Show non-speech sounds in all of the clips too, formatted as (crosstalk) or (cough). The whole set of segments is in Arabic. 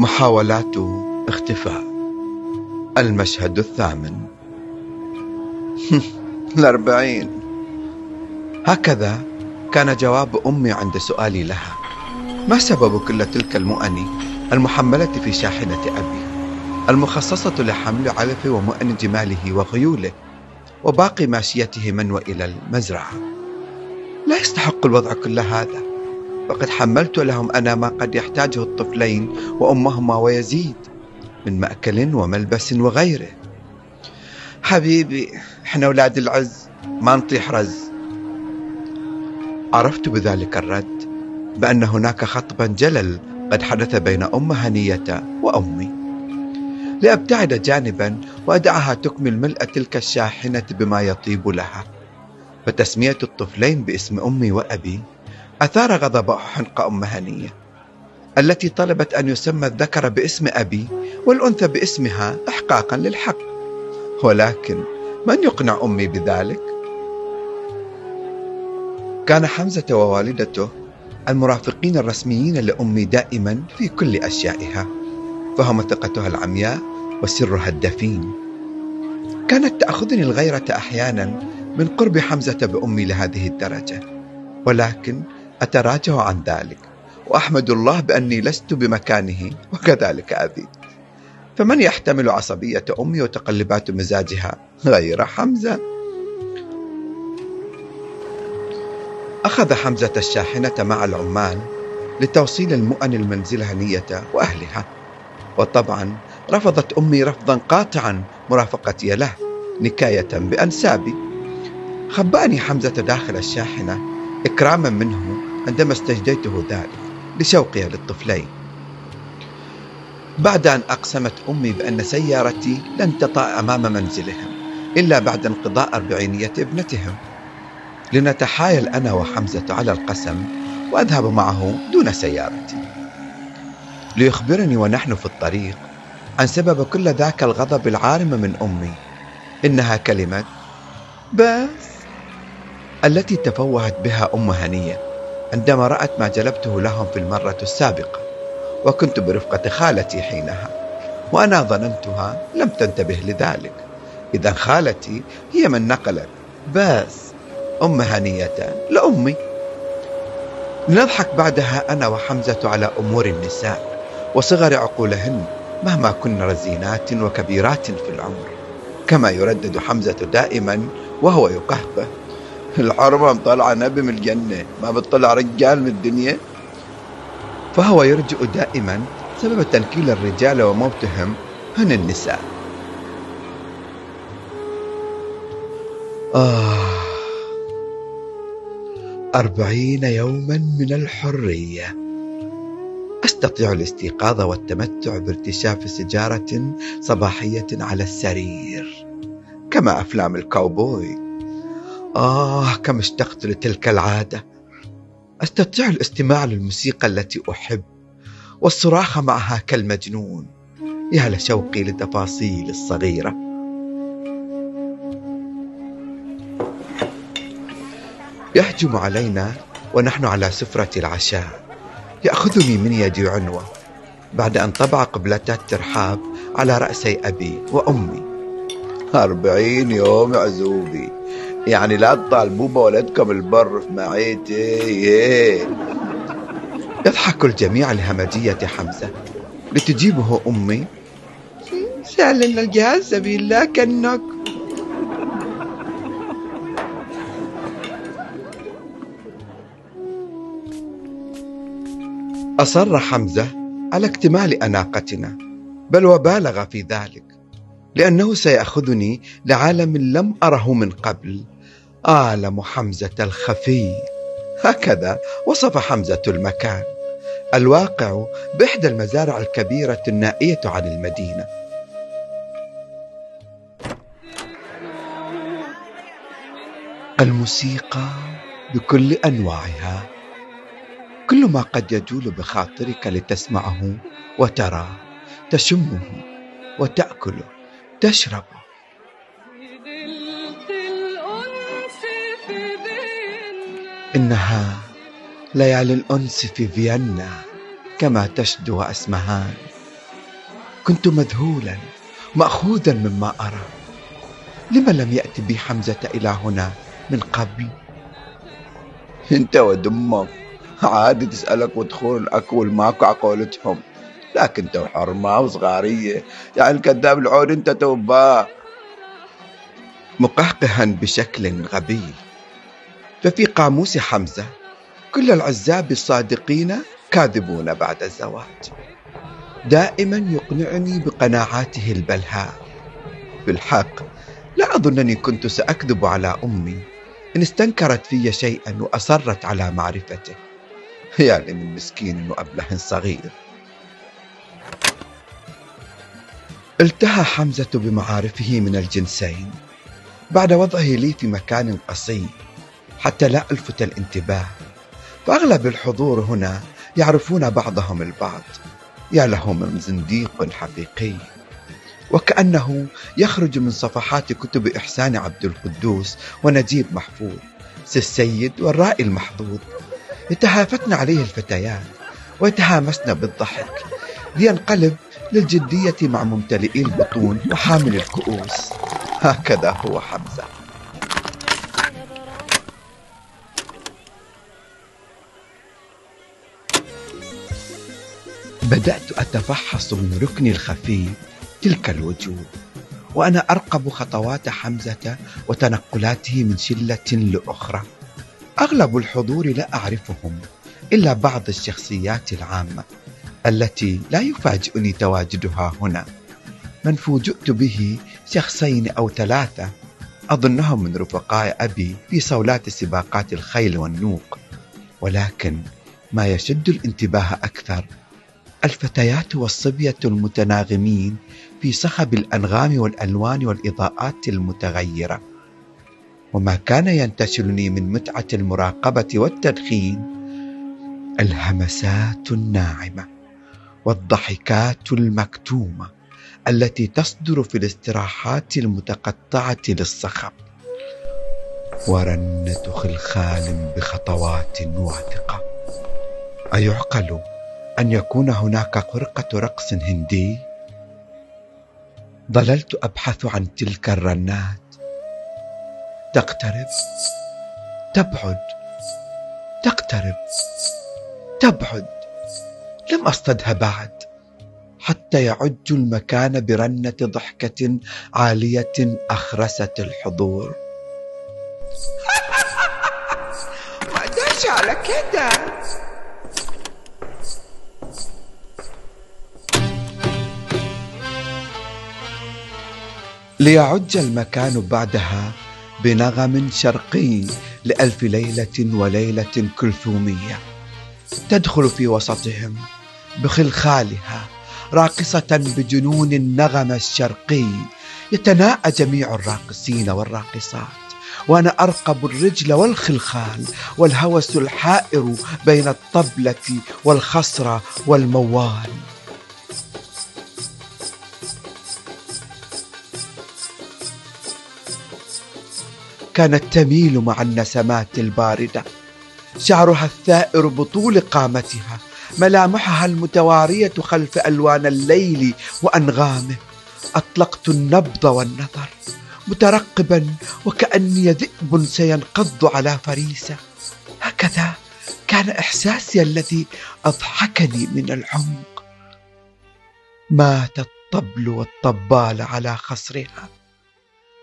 محاولات اختفاء. المشهد الثامن. (laughs) الأربعين. هكذا كان جواب أمي عند سؤالي لها. ما سبب كل تلك المؤن المحملة في شاحنة أبي؟ المخصصة لحمل علف ومؤن جماله وغيوله وباقي ماشيته من وإلى المزرعة. لا يستحق الوضع كل هذا. وقد حملت لهم أنا ما قد يحتاجه الطفلين وأمهما ويزيد من مأكل وملبس وغيره. حبيبي إحنا أولاد العز ما نطيح رز. عرفت بذلك الرد بأن هناك خطبا جلل قد حدث بين أم هنية وأمي. لأبتعد جانبا وأدعها تكمل ملء تلك الشاحنة بما يطيب لها. فتسمية الطفلين باسم أمي وأبي أثار غضب حنق أم هنية التي طلبت أن يسمى الذكر باسم أبي والأنثى باسمها إحقاقا للحق ولكن من يقنع أمي بذلك؟ كان حمزة ووالدته المرافقين الرسميين لأمي دائما في كل أشيائها فهم ثقتها العمياء وسرها الدفين كانت تأخذني الغيرة أحيانا من قرب حمزة بأمي لهذه الدرجة ولكن أتراجع عن ذلك وأحمد الله بأني لست بمكانه وكذلك أبي. فمن يحتمل عصبية أمي وتقلبات مزاجها غير حمزة؟ أخذ حمزة الشاحنة مع العمال لتوصيل المؤن المنزل هنية وأهلها. وطبعا رفضت أمي رفضا قاطعا مرافقتي له نكاية بأنسابي. خبأني حمزة داخل الشاحنة إكراما منه عندما استجديته ذلك لشوقها للطفلين. بعد أن أقسمت أمي بأن سيارتي لن تطأ أمام منزلهم إلا بعد انقضاء أربعينية ابنتهم. لنتحايل أنا وحمزة على القسم وأذهب معه دون سيارتي. ليخبرني ونحن في الطريق عن سبب كل ذاك الغضب العارم من أمي إنها كلمة بس التي تفوهت بها أم هنية. عندما رأت ما جلبته لهم في المرة السابقة وكنت برفقة خالتي حينها وأنا ظننتها لم تنتبه لذلك. إذا خالتي هي من نقلت. بس أم هنية لأمي. نضحك بعدها أنا وحمزة على أمور النساء وصغر عقولهن مهما كن رزينات وكبيرات في العمر. كما يردد حمزة دائما وهو يقهقه. الحرمة مطلعة نبي من الجنة ما بتطلع رجال من الدنيا. فهو يرجئ دائما سبب تنكيل الرجال وموتهم هن النساء. آه. أربعين يوما من الحرية. أستطيع الاستيقاظ والتمتع بارتشاف سجارة صباحية على السرير كما أفلام الكاوبوي. آه كم اشتقت لتلك العادة. أستطيع الاستماع للموسيقى التي أحب والصراخ معها كالمجنون. يا لشوقي للتفاصيل الصغيرة. يهجم علينا ونحن على سفرة العشاء. يأخذني من يدي عنوة بعد أن طبع قبلتات ترحاب على رأسي أبي وأمي. أربعين يوم عزوبي. يعني لا تطالبوا بولدكم البر في معيتي. يضحك الجميع لهمجية حمزة. لتجيبه أمي. سألنا الجهاز سبيل الله كنك. أصر حمزة على اكتمال أناقتنا بل وبالغ في ذلك. لأنه سيأخذني لعالم لم أره من قبل. عالم حمزة الخفي. هكذا وصف حمزة المكان. الواقع بإحدى المزارع الكبيرة النائية عن المدينة. الموسيقى بكل أنواعها. كل ما قد يجول بخاطرك لتسمعه وترى تشمه وتأكله. تشربه إنها ليالي الأنس في فيينا كما تشدو أسمهان كنت مذهولا مأخوذا مما أرى. لما لم يأتي بي حمزة إلى هنا من قبل؟ أنت ودمك عادي تسألك وتخون الأكل ماكو عقولتهم لكن تو حرمة وصغارية. يعني الكذاب العود انت توباه مقهقها بشكل غبي. ففي قاموس حمزة كل العزاب الصادقين كاذبون بعد الزواج. دائما يقنعني بقناعاته البلهاء. بالحق لا أظنني كنت سأكذب على أمي. إن استنكرت في شيئا وأصرت على معرفته. يعني من مسكين وأبله صغير. التهى حمزة بمعارفه من الجنسين بعد وضعه لي في مكان قصي حتى لا ألفت الانتباه فأغلب الحضور هنا يعرفون بعضهم البعض. يا له من زنديق حقيقي. وكأنه يخرج من صفحات كتب إحسان عبد القدوس ونجيب محفوظ سي السيد والرائي المحظوظ. يتهافتن عليه الفتيات ويتهامسن بالضحك. لينقلب للجدية مع ممتلئي البطون وحامل الكؤوس. هكذا هو حمزة. بدأت أتفحص من ركني الخفي تلك الوجوه وأنا أرقب خطوات حمزة وتنقلاته من شلة لأخرى. أغلب الحضور لا أعرفهم إلا بعض الشخصيات العامة. التي لا يفاجئني تواجدها هنا. من فوجئت به شخصين أو ثلاثة أظنهم من رفقاء أبي في صولات سباقات الخيل والنوق. ولكن ما يشد الانتباه أكثر الفتيات والصبية المتناغمين في صخب الأنغام والألوان والإضاءات المتغيرة. وما كان ينتشلني من متعة المراقبة والتدخين الهمسات الناعمة. والضحكات المكتومة التي تصدر في الاستراحات المتقطعة للصخب. ورنة خلخال بخطوات واثقة. أيعقل أن يكون هناك فرقة رقص هندي؟ ظللت أبحث عن تلك الرنات. تقترب. تبعد. تقترب. تبعد. لم أصطدها بعد حتى يعج المكان برنة ضحكة عالية أخرست الحضور. (laughs) ما على كده. ليعج المكان بعدها بنغم شرقي لألف ليلة وليلة كلثومية تدخل في وسطهم. بخلخالها راقصة بجنون النغم الشرقي يتناءى جميع الراقصين والراقصات. وأنا أرقب الرجل والخلخال والهوس الحائر بين الطبلة والخصره والموال. كانت تميل مع النسمات الباردة. شعرها الثائر بطول قامتها ملامحها المتوارية خلف ألوان الليل وأنغامه. أطلقت النبض والنظر مترقبا وكأني ذئب سينقض على فريسة. هكذا كان إحساسي الذي أضحكني من العمق. مات الطبل والطبال على خصرها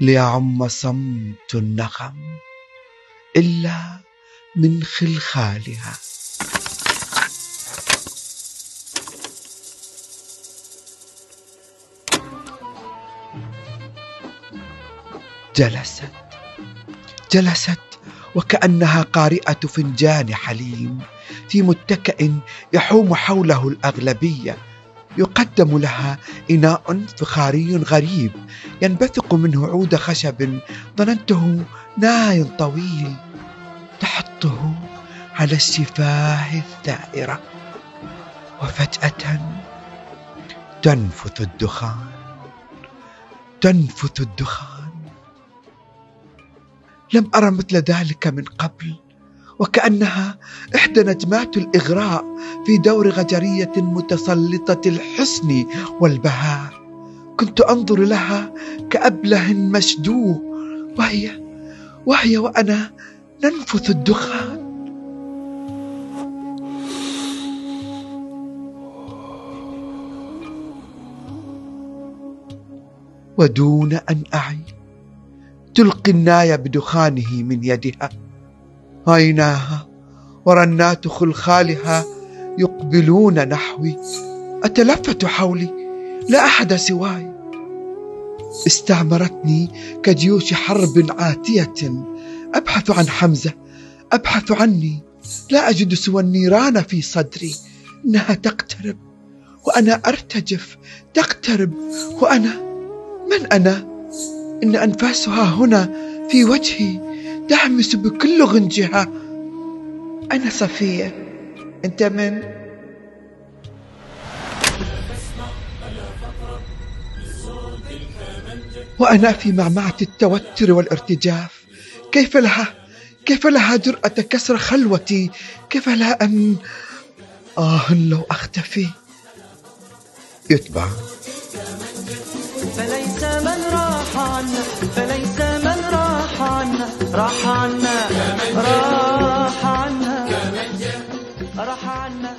ليعم صمت النغم إلا من خلخالها. جلست. جلست وكأنها قارئة فنجان حليم في متكئ يحوم حوله الأغلبية. يقدم لها إناء فخاري غريب ينبثق منه عود خشب ظننته ناي طويل تحطه على الشفاه الثائرة. وفجأة تنفث الدخان. تنفث الدخان. لم أرى مثل ذلك من قبل وكأنها إحدى نجمات الإغراء في دور غجرية متسلطة الحسن والبهاء كنت أنظر لها كأبله مشدوه وهي وهي وأنا ننفث الدخان. ودون أن أعي تلقي الناي بدخانه من يدها. عيناها ورنات خلخالها يقبلون نحوي. أتلفت حولي لا أحد سواي. استعمرتني كجيوش حرب عاتية. أبحث عن حمزة أبحث عني. لا أجد سوى النيران في صدري. إنها تقترب وأنا أرتجف. تقترب وأنا من أنا؟ إن أنفاسها هنا في وجهي تهمس بكل غنجها. أنا صفية. أنت من؟ وأنا في معمعة التوتر والارتجاف. كيف لها؟ كيف لها جرأة كسر خلوتي؟ كيف لها أن آه لو أختفي؟ يتبع. فليس من راح عنا فليس من راح عنا راح عنا راح عنا راح عنا